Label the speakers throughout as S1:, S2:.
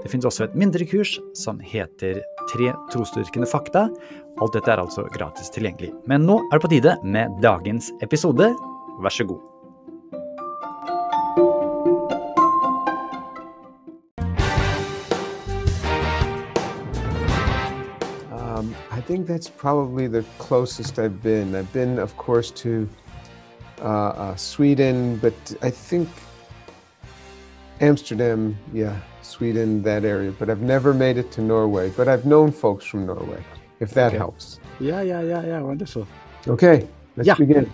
S1: Det finnes også et mindre kurs som heter Tre trosdyrkende fakta. Alt dette er altså gratis tilgjengelig. Men nå er det på tide med dagens episode. Vær så god.
S2: Um, I think that's probably the closest I've been. I've been, of course, to uh, uh, Sweden, but I think Amsterdam, yeah, Sweden, that area. But I've never made it to Norway. But I've known folks from Norway, if that
S1: Okay.
S2: helps.
S1: Yeah, yeah, yeah, yeah. Wonderful.
S2: Okay, let's
S1: Yeah.
S2: begin.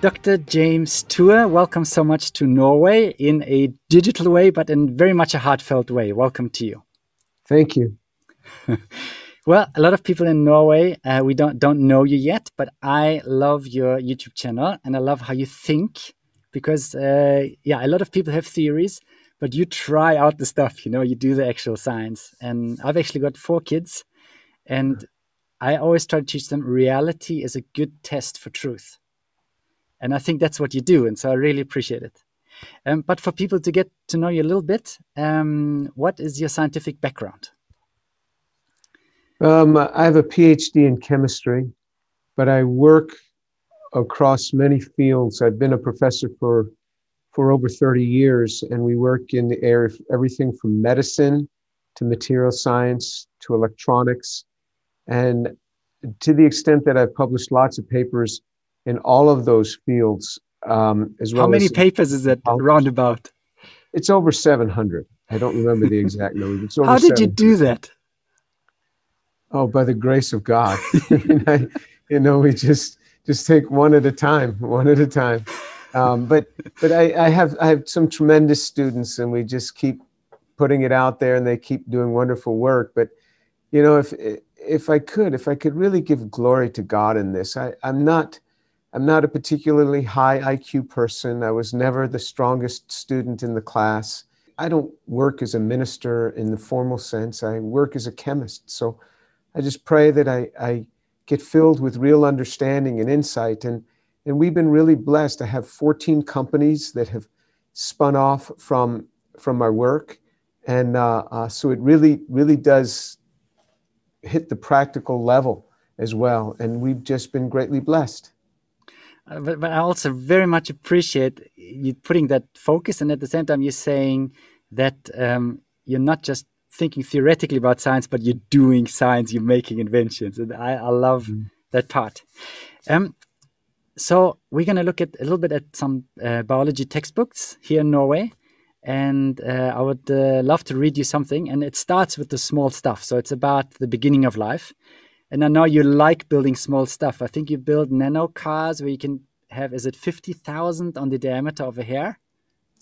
S1: Dr. James Tour, welcome so much to Norway in a digital way, but in very much a heartfelt way. Welcome to you.
S2: Thank you.
S1: Well, a lot of people in Norway, uh, we don't don't know you yet, but I love your YouTube channel and I love how you think because, uh, yeah, a lot of people have theories, but you try out the stuff. You know, you do the actual science. And I've actually got four kids, and I always try to teach them reality is a good test for truth. And I think that's what you do, and so I really appreciate it. Um, but for people to get to know you a little bit, um, what is your scientific background?
S2: Um, I have a PhD in chemistry, but I work across many fields. I've been a professor for for over 30 years, and we work in the area of everything from medicine to material science to electronics, and to the extent that I've published lots of papers in all of those fields, um, as well
S1: How many papers is that
S2: How-
S1: roundabout?
S2: it's over 700. I don't remember the exact number. It's over
S1: How did you do that?
S2: Oh, by the grace of God. I, you know, we just just take one at a time, one at a time. Um, but but I, I have I have some tremendous students, and we just keep putting it out there, and they keep doing wonderful work. But you know, if if I could, if I could really give glory to God in this, I, I'm not I'm not a particularly high IQ person. I was never the strongest student in the class. I don't work as a minister in the formal sense. I work as a chemist. So I just pray that I, I get filled with real understanding and insight. And, and we've been really blessed. to have 14 companies that have spun off from, from my work. And uh, uh, so it really, really does hit the practical level as well. And we've just been greatly blessed.
S1: Uh, but, but I also very much appreciate you putting that focus, and at the same time, you're saying that um, you're not just thinking theoretically about science, but you're doing science, you're making inventions, and I, I love that part. Um, so we're going to look at a little bit at some uh, biology textbooks here in Norway, and uh, I would uh, love to read you something. And it starts with the small stuff, so it's about the beginning of life. And I know you like building small stuff. I think you build nano cars where you can have, is it 50,000 on the diameter of a hair?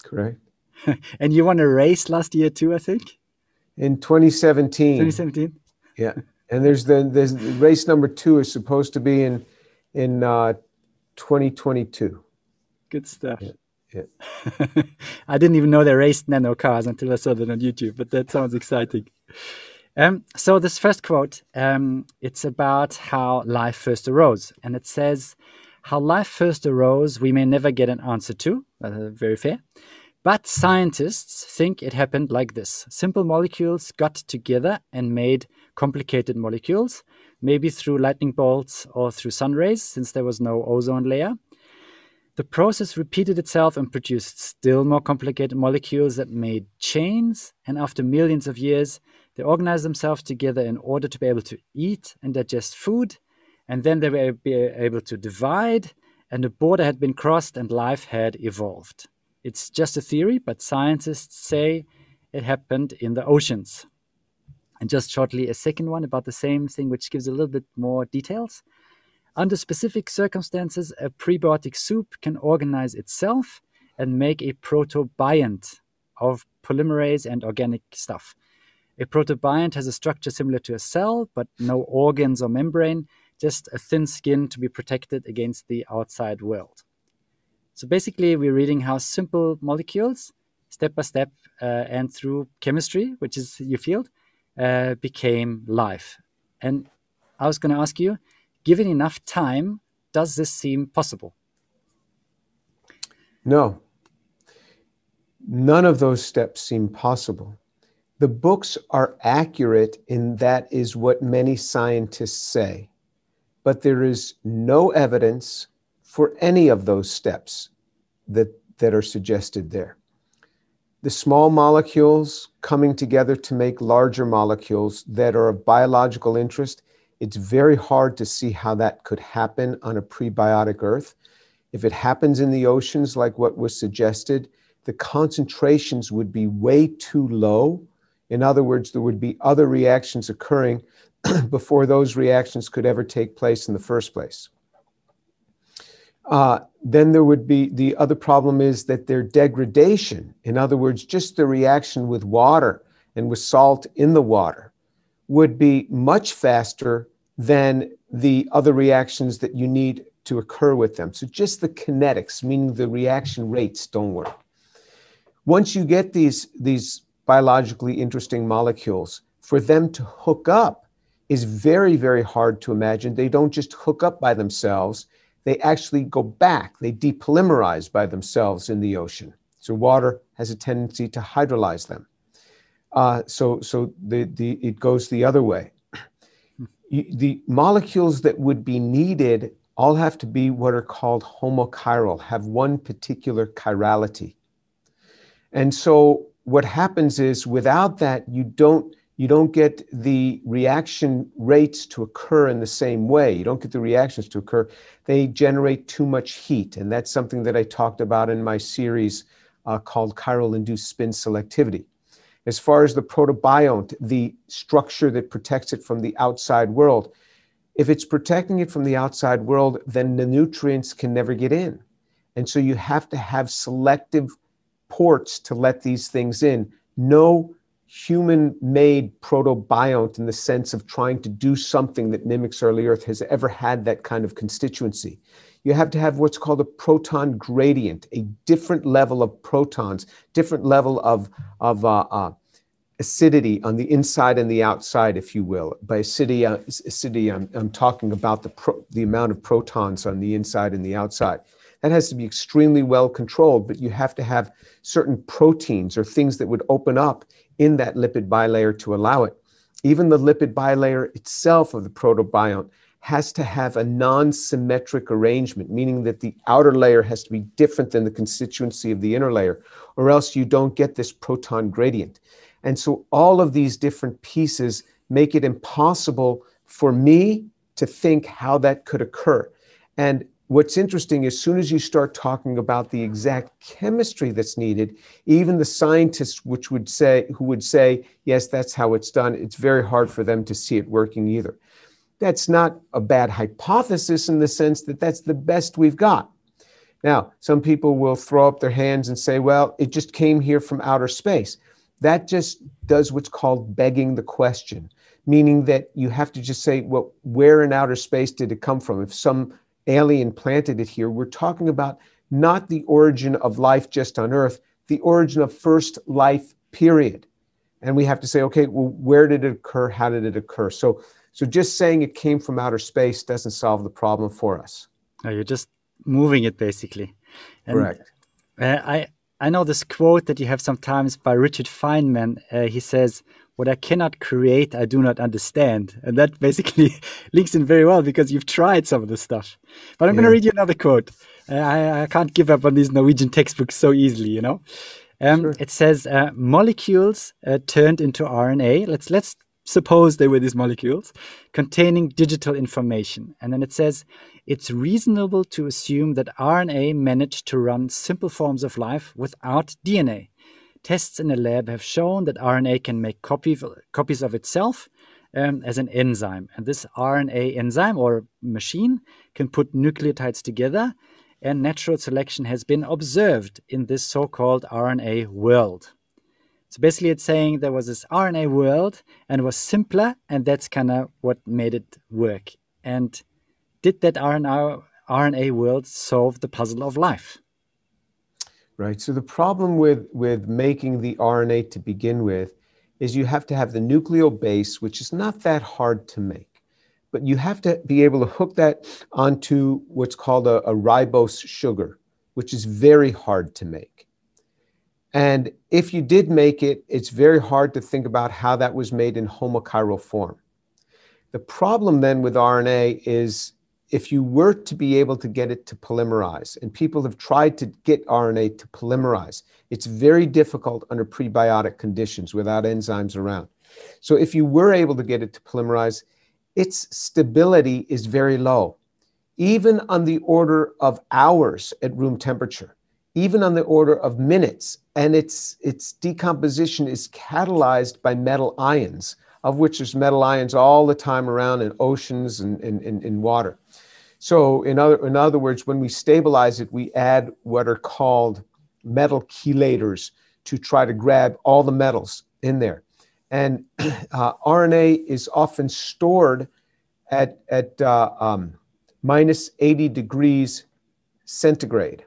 S2: Correct.
S1: And you won a race last year too, I think,
S2: In 2017.
S1: 2017.
S2: Yeah, and there's the there's race number two is supposed to be in in uh, 2022.
S1: Good stuff.
S2: yeah.
S1: I didn't even know they raced nano cars until I saw that on YouTube, but that sounds exciting. Um, so this first quote, um, it's about how life first arose, and it says, "How life first arose, we may never get an answer to." Uh, very fair. But scientists think it happened like this simple molecules got together and made complicated molecules, maybe through lightning bolts or through sun rays, since there was no ozone layer. The process repeated itself and produced still more complicated molecules that made chains, and after millions of years, they organized themselves together in order to be able to eat and digest food, and then they were able to divide, and the border had been crossed and life had evolved. It's just a theory, but scientists say it happened in the oceans. And just shortly, a second one about the same thing, which gives a little bit more details. Under specific circumstances, a prebiotic soup can organize itself and make a protobiont of polymerase and organic stuff. A protobiont has a structure similar to a cell, but no organs or membrane, just a thin skin to be protected against the outside world. So basically, we're reading how simple molecules, step by step, uh, and through chemistry, which is your field, uh, became life. And I was going to ask you, given enough time, does this seem possible?
S2: No. None of those steps seem possible. The books are accurate in that is what many scientists say, but there is no evidence for any of those steps that, that are suggested there. The small molecules coming together to make larger molecules that are of biological interest, it's very hard to see how that could happen on a prebiotic Earth. If it happens in the oceans, like what was suggested, the concentrations would be way too low in other words, there would be other reactions occurring before those reactions could ever take place in the first place. Uh, then there would be the other problem is that their degradation, in other words, just the reaction with water and with salt in the water, would be much faster than the other reactions that you need to occur with them. So just the kinetics, meaning the reaction rates, don't work. Once you get these, these biologically interesting molecules, for them to hook up is very, very hard to imagine. They don't just hook up by themselves, they actually go back, they depolymerize by themselves in the ocean. So water has a tendency to hydrolyze them. Uh, so so the, the, it goes the other way. the molecules that would be needed all have to be what are called homochiral, have one particular chirality. And so what happens is without that, you don't you don't get the reaction rates to occur in the same way. You don't get the reactions to occur. They generate too much heat. And that's something that I talked about in my series uh, called chiral induced spin selectivity. As far as the protobiont, the structure that protects it from the outside world, if it's protecting it from the outside world, then the nutrients can never get in. And so you have to have selective ports to let these things in. No human made protobiont in the sense of trying to do something that mimics early Earth has ever had that kind of constituency. You have to have what's called a proton gradient, a different level of protons, different level of, of uh, uh, acidity on the inside and the outside, if you will. By acidity, uh, acidity I'm, I'm talking about the, pro, the amount of protons on the inside and the outside. That has to be extremely well controlled, but you have to have certain proteins or things that would open up in that lipid bilayer to allow it. Even the lipid bilayer itself of the protobiont has to have a non symmetric arrangement, meaning that the outer layer has to be different than the constituency of the inner layer, or else you don't get this proton gradient. And so all of these different pieces make it impossible for me to think how that could occur. And what's interesting is, as soon as you start talking about the exact chemistry that's needed even the scientists which would say who would say yes that's how it's done it's very hard for them to see it working either. That's not a bad hypothesis in the sense that that's the best we've got. Now some people will throw up their hands and say well it just came here from outer space. That just does what's called begging the question meaning that you have to just say well where in outer space did it come from? If some alien planted it here. We're talking about not the origin of life just on Earth, the origin of first life, period. And we have to say, okay, well, where did it occur? How did it occur? So, so just saying it came from outer space doesn't solve the problem for us.
S1: Oh, you're just moving it basically.
S2: And, Correct.
S1: Uh, I I know this quote that you have sometimes by Richard Feynman. Uh, he says, what I cannot create, I do not understand. And that basically links in very well because you've tried some of the stuff. But I'm yeah. going to read you another quote. Uh, I, I, can't give up on these Norwegian textbooks so easily, you know. Um, sure. It says uh, molecules uh, turned into RNA. Let's let's suppose they were these molecules containing digital information, and then it says it's reasonable to assume that RNA managed to run simple forms of life without DNA. Tests in the lab have shown that RNA can make copy, copies of itself um, as an enzyme. And this RNA enzyme or machine can put nucleotides together. And natural selection has been observed in this so called RNA world. So basically, it's saying there was this RNA world and it was simpler, and that's kind of what made it work. And did that RNA, RNA world solve the puzzle of life?
S2: Right. So the problem with, with making the RNA to begin with is you have to have the nucleobase, which is not that hard to make. But you have to be able to hook that onto what's called a, a ribose sugar, which is very hard to make. And if you did make it, it's very hard to think about how that was made in homochiral form. The problem then with RNA is if you were to be able to get it to polymerize, and people have tried to get RNA to polymerize, it's very difficult under prebiotic conditions without enzymes around. So if you were able to get it to polymerize, its stability is very low, even on the order of hours at room temperature, even on the order of minutes. And its, its decomposition is catalyzed by metal ions, of which there's metal ions all the time around in oceans and in, water. So in other, in other words, when we stabilize it, we add what are called metal chelators to try to grab all the metals in there. And uh, RNA is often stored at, at uh, um, minus 80 degrees centigrade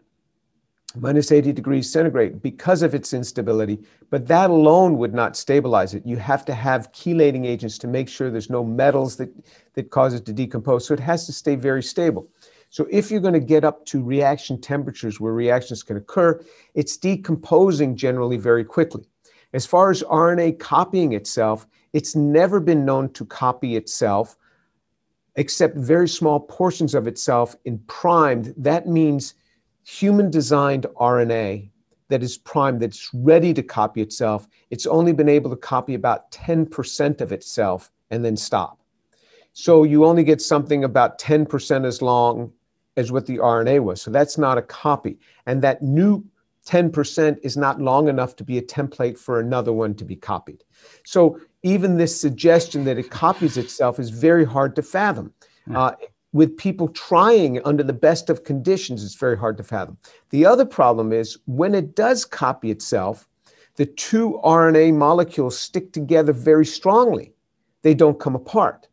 S2: minus 80 degrees centigrade because of its instability, but that alone would not stabilize it. You have to have chelating agents to make sure there's no metals that, that cause it to decompose. So it has to stay very stable. So if you're going to get up to reaction temperatures where reactions can occur, it's decomposing generally very quickly. As far as RNA copying itself, it's never been known to copy itself except very small portions of itself in primed. That means human designed RNA that is primed, that's ready to copy itself, it's only been able to copy about 10% of itself and then stop. So you only get something about 10% as long as what the RNA was. So that's not a copy. And that new 10% is not long enough to be a template for another one to be copied. So even this suggestion that it copies itself is very hard to fathom. Uh, with people trying under the best of conditions, it's very hard to fathom. The other problem is when it does copy itself, the two RNA molecules stick together very strongly. They don't come apart.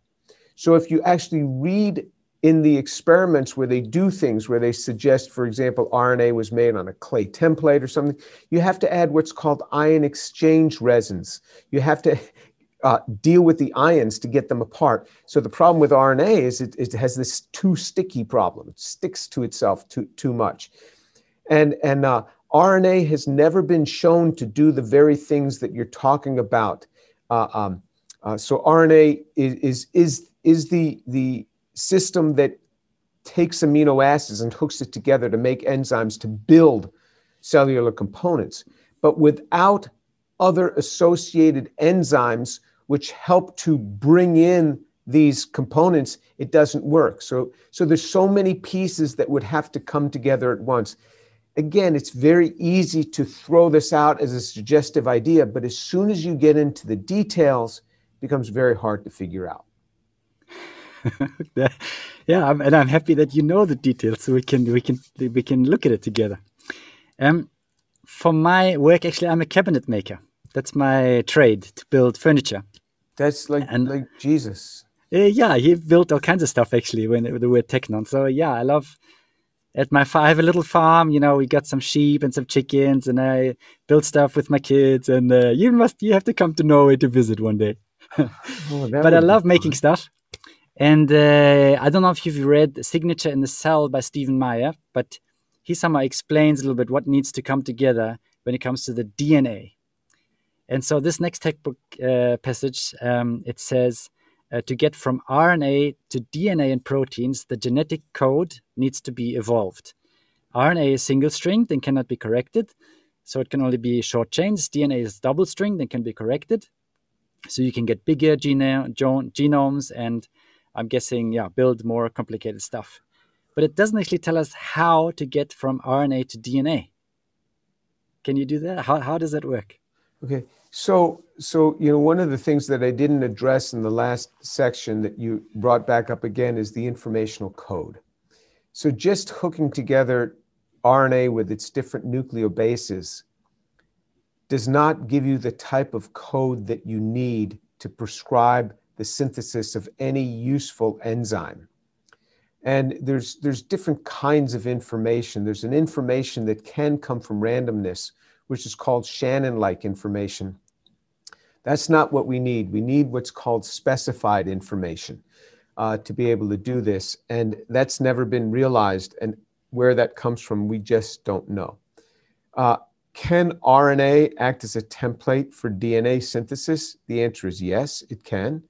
S2: So if you actually read in the experiments where they do things, where they suggest, for example, RNA was made on a clay template or something, you have to add what's called ion exchange resins. You have to uh, deal with the ions to get them apart. So the problem with RNA is it, it has this too sticky problem. It sticks to itself too, too much. And, and uh, RNA has never been shown to do the very things that you're talking about. Uh, um, uh, so RNA is, is, is, is the, the system that takes amino acids and hooks it together to make enzymes to build cellular components. But without other associated enzymes which help to bring in these components, it doesn't work. So, so there's so many pieces that would have to come together at once. Again, it's very easy to throw this out as a suggestive idea, but as soon as you get into the details, it becomes very hard to figure out.
S1: yeah, and I'm happy that you know the details, so we can we can we can look at it together. Um, for my work, actually, I'm a cabinet maker. That's my trade to build furniture.
S2: That's like and, like Jesus.
S1: Uh, yeah, he built all kinds of stuff actually when the word Tekton. So yeah, I love. At my I have a little farm. You know, we got some sheep and some chickens, and I build stuff with my kids. And uh, you must you have to come to Norway to visit one day. oh, but I love making stuff. And uh, I don't know if you've read Signature in the Cell by Stephen Meyer, but he somehow explains a little bit what needs to come together when it comes to the DNA and so this next textbook uh, passage, um, it says, uh, to get from RNA to DNA and proteins, the genetic code needs to be evolved. RNA is single stringed and cannot be corrected, so it can only be short chains. DNA is double stringed and can be corrected, so you can get bigger geno genomes and I'm guessing, yeah, build more complicated stuff. But it doesn't actually tell us how to get from RNA to DNA. Can you do that? How, how does that work?
S2: Okay, so so you know one of the things that I didn't address in the last section that you brought back up again is the informational code. So just hooking together RNA with its different nucleobases does not give you the type of code that you need to prescribe the synthesis of any useful enzyme. And there's, there's different kinds of information. There's an information that can come from randomness, which is called Shannon like information. That's not what we need. We need what's called specified information uh, to be able to do this. And that's never been realized. And where that comes from, we just don't know. Uh, can RNA act as a template for DNA synthesis? The answer is yes, it can,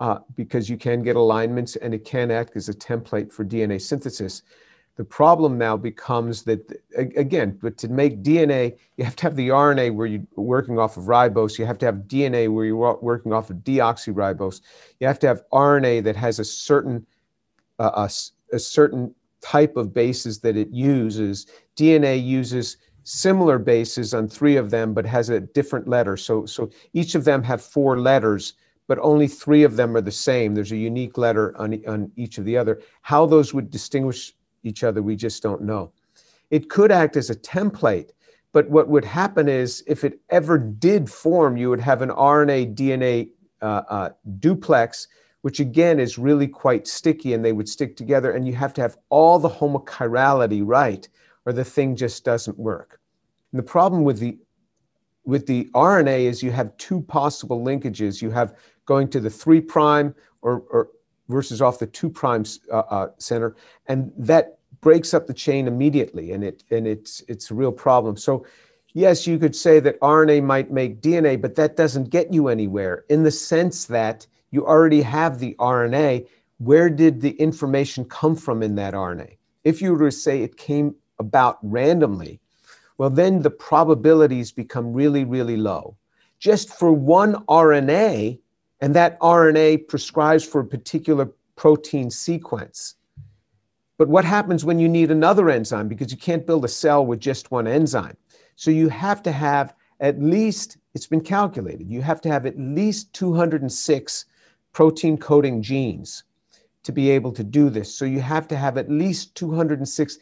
S2: uh, because you can get alignments and it can act as a template for DNA synthesis. The problem now becomes that, again, but to make DNA, you have to have the RNA where you're working off of ribose. You have to have DNA where you're working off of deoxyribose. You have to have RNA that has a certain, uh, a, a certain type of bases that it uses. DNA uses similar bases on three of them, but has a different letter. So, so each of them have four letters, but only three of them are the same. There's a unique letter on, on each of the other. How those would distinguish each other, we just don't know. It could act as a template, but what would happen is if it ever did form, you would have an RNA DNA uh, uh, duplex, which again is really quite sticky and they would stick together, and you have to have all the homochirality right, or the thing just doesn't work. And the problem with the with the RNA is you have two possible linkages. You have going to the three prime or, or versus off the two prime uh, uh, center, and that breaks up the chain immediately, and it and it's it's a real problem. So, yes, you could say that RNA might make DNA, but that doesn't get you anywhere in the sense that you already have the RNA. Where did the information come from in that RNA? If you were to say it came about randomly, well, then the probabilities become really, really low. Just for one RNA, and that RNA prescribes for a particular protein sequence. But what happens when you need another enzyme? Because you can't build a cell with just one enzyme. So you have to have at least, it's been calculated, you have to have at least 206 protein coding genes to be able to do this. So you have to have at least 206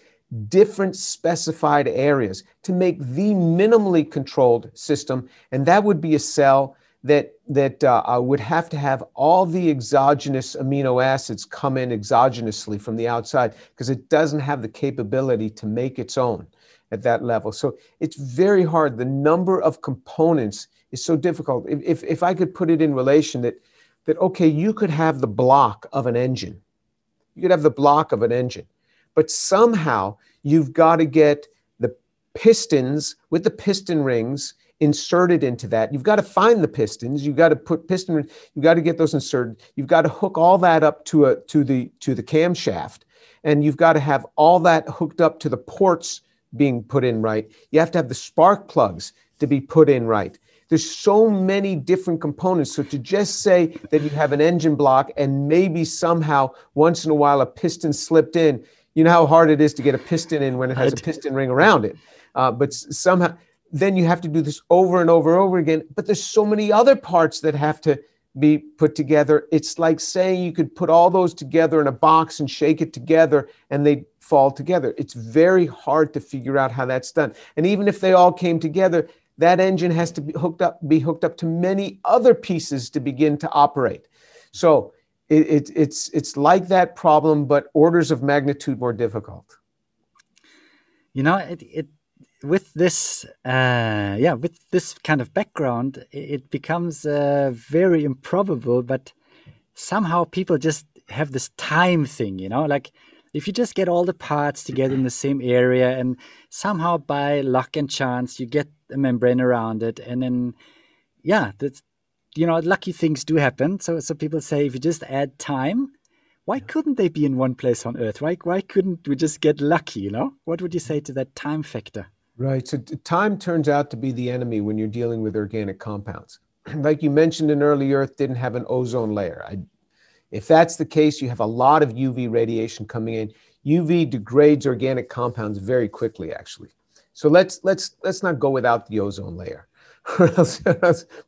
S2: different specified areas to make the minimally controlled system. And that would be a cell that that uh, uh, would have to have all the exogenous amino acids come in exogenously from the outside because it doesn't have the capability to make its own at that level. So it's very hard. The number of components is so difficult. If, if, if I could put it in relation that, that, okay, you could have the block of an engine. You could have the block of an engine, but somehow you've got to get the pistons with the piston rings inserted into that. You've got to find the pistons. You've got to put piston. You've got to get those inserted. You've got to hook all that up to a to the to the camshaft, and you've got to have all that hooked up to the ports being put in right. You have to have the spark plugs to be put in right. There's so many different components. So to just say that you have an engine block and maybe somehow once in a while a piston slipped in, you know how hard it is to get a piston in when it has a piston ring around it. Uh, but somehow then you have to do this over and over and over again. But there's so many other parts that have to be put together. It's like saying you could put all those together in a box and shake it together and they fall together. It's very hard to figure out how that's done. And even if they all came together, that engine has to be hooked up, be hooked up to many other pieces to begin to operate. So it, it, it's it's like that problem, but orders of magnitude more difficult.
S1: You know, it, it with this uh, yeah with this kind of background it becomes uh, very improbable but somehow people just have this time thing you know? Like if you just get all the parts together in the same area and somehow by luck and chance you get a membrane around it and then yeah that's you know lucky things do happen. So so people say if you just add time why couldn't they be in one place on earth? Why why couldn't we just get lucky you know? What would you say to that time factor
S2: Right. So time turns out to be the enemy when you're dealing with organic compounds. like you mentioned, an early Earth didn't have an ozone layer. I, if that's the case, you have a lot of UV radiation coming in. UV degrades organic compounds very quickly, actually. So let's let's let's not go without the ozone layer,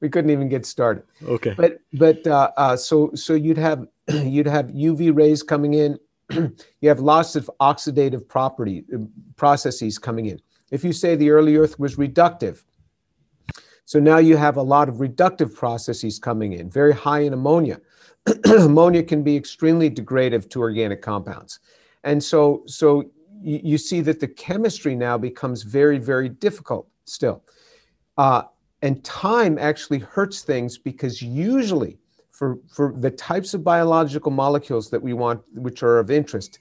S2: we couldn't even get started.
S1: Okay.
S2: But but uh, uh, so so you'd have you'd have UV rays coming in. you have lots of oxidative property uh, processes coming in if you say the early Earth was reductive. So now you have a lot of reductive processes coming in, very high in ammonia. ammonia can be extremely degradative to organic compounds. And so, so you, see that the chemistry now becomes very, very difficult still. Uh, and time actually hurts things because usually for, for the types of biological molecules that we want, which are of interest,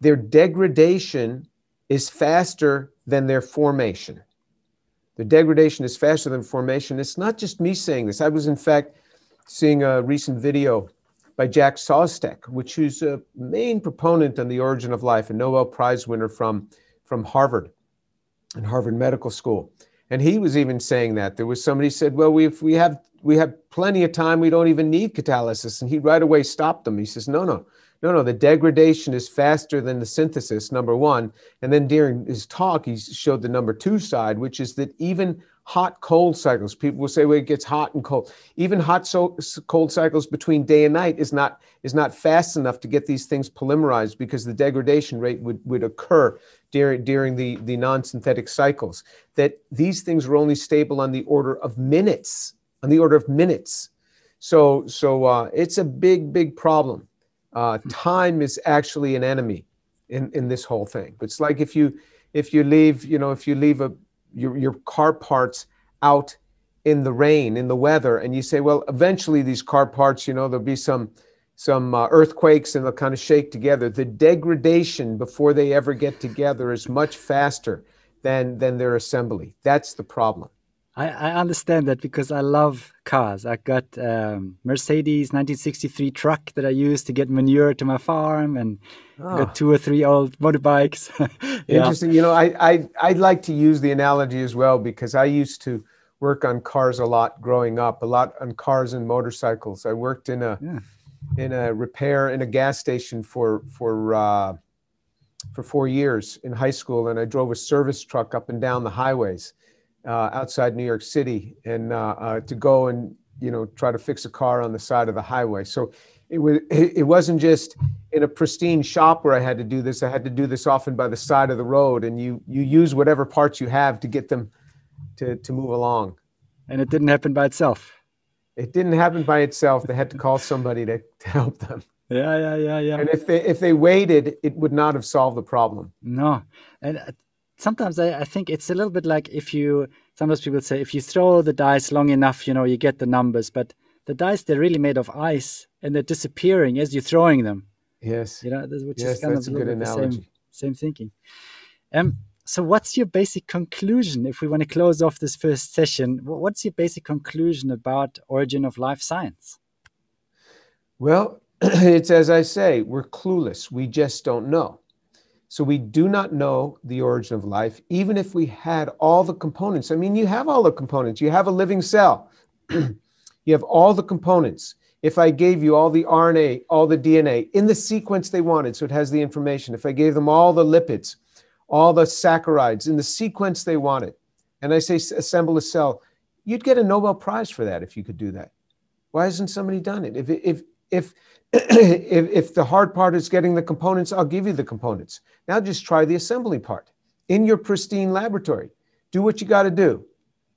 S2: their degradation is faster than their formation. The degradation is faster than formation. It's not just me saying this. I was, in fact, seeing a recent video by Jack Szostak, which is a main proponent on the origin of life, a Nobel Prize winner from, from Harvard and Harvard Medical School. And he was even saying that there was somebody said, "Well, we we have we have plenty of time. We don't even need catalysis." And he right away stopped them. He says, "No, no, no, no. The degradation is faster than the synthesis. Number one." And then during his talk, he showed the number two side, which is that even hot cold cycles. People will say, well, it gets hot and cold. Even hot so cold cycles between day and night is not is not fast enough to get these things polymerized because the degradation rate would, would occur during, during the, the non-synthetic cycles. That these things are only stable on the order of minutes, on the order of minutes. So so uh, it's a big, big problem. Uh, time is actually an enemy in, in this whole thing. It's like if you if you leave, you know, if you leave a your, your car parts out in the rain, in the weather, and you say, well, eventually these car parts, you know, there'll be some some uh, earthquakes and they'll kind of shake together. The degradation before they ever get together is much faster than than their assembly. That's the problem.
S1: I, I understand that because I love cars. I got um, Mercedes 1963 truck that I use to get manure to my farm, and oh. got two or three old motorbikes.
S2: yeah. Interesting. You know, I, I I like to use the analogy as well because I used to work on cars a lot growing up, a lot on cars and motorcycles. I worked in a yeah. in a repair in a gas station for for uh, for four years in high school, and I drove a service truck up and down the highways uh, outside New York City and uh, uh, to go and you know try to fix a car on the side of the highway. So it was it wasn't just in a pristine shop where I had to do this. I had to do this often by the side of the road, and you you use whatever parts you have to get them to to move along.
S1: And it didn't happen by itself.
S2: It didn't happen by itself. They had to call somebody to, to help them.
S1: Yeah, yeah, yeah, yeah.
S2: And if they if they waited, it would not have solved the problem.
S1: No, and uh, sometimes I, I think it's a little bit like if you sometimes people say if you throw the dice long enough, you know, you get the numbers, but the dice they're really made of ice and they're disappearing as you're throwing them.
S2: Yes.
S1: You know, which yes, is kind of a, good analogy. Same, same thinking. Um, so what's your basic conclusion if we want to close off this first session? What's your basic conclusion about origin of life science?
S2: Well, it's as I say, we're clueless. We just don't know. So we do not know the origin of life, even if we had all the components. I mean, you have all the components. You have a living cell, you have all the components. If I gave you all the RNA, all the DNA in the sequence they wanted, so it has the information, if I gave them all the lipids, all the saccharides in the sequence they wanted, and I say assemble a cell, you'd get a Nobel Prize for that if you could do that. Why hasn't somebody done it? If, if, if if, if the hard part is getting the components, I'll give you the components. Now just try the assembly part in your pristine laboratory. Do what you got to do.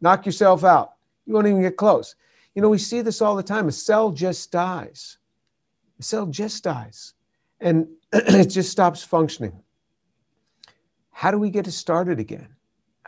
S2: Knock yourself out. You won't even get close. You know, we see this all the time. A cell just dies. A cell just dies and it just stops functioning. How do we get it started again?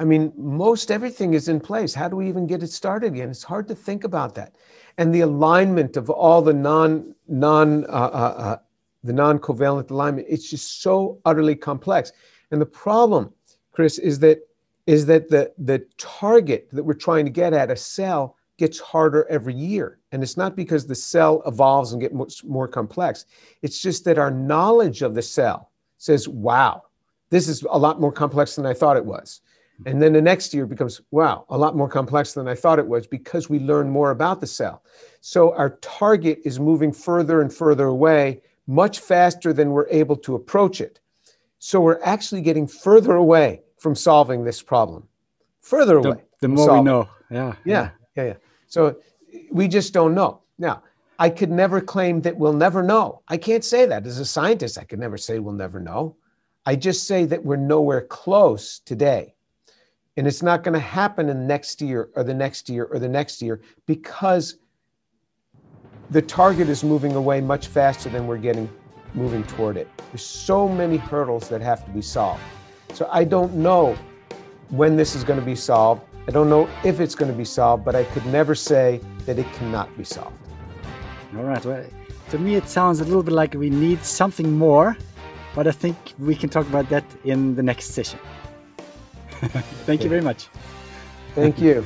S2: I mean, most everything is in place. How do we even get it started again? It's hard to think about that. And the alignment of all the non non uh, uh, uh, the non-covalent alignment it's just so utterly complex. And the problem chris is that is that the the target that we're trying to get at a cell gets harder every year. And it's not because the cell evolves and gets much more complex. It's just that our knowledge of the cell says wow this is a lot more complex than i thought it was and then the next year becomes, wow, a lot more complex than I thought it was because we learn more about the cell. So our target is moving further and further away, much faster than we're able to approach it. So we're actually getting further away from solving this problem. Further away.
S1: The, the more we know. Yeah,
S2: yeah. Yeah. Yeah. So we just don't know. Now, I could never claim that we'll never know. I can't say that. As a scientist, I could never say we'll never know. I just say that we're nowhere close today and it's not going to happen in the next year or the next year or the next year because the target is moving away much faster than we're getting moving toward it. There's so many hurdles that have to be solved. So I don't know when this is going to be solved. I don't know if it's going to be solved, but I could never say that it cannot be solved.
S1: All right. Well, to me, it sounds a little bit like we need something more, but I think we can talk about that in the next session. Thank you very much.
S2: Thank you.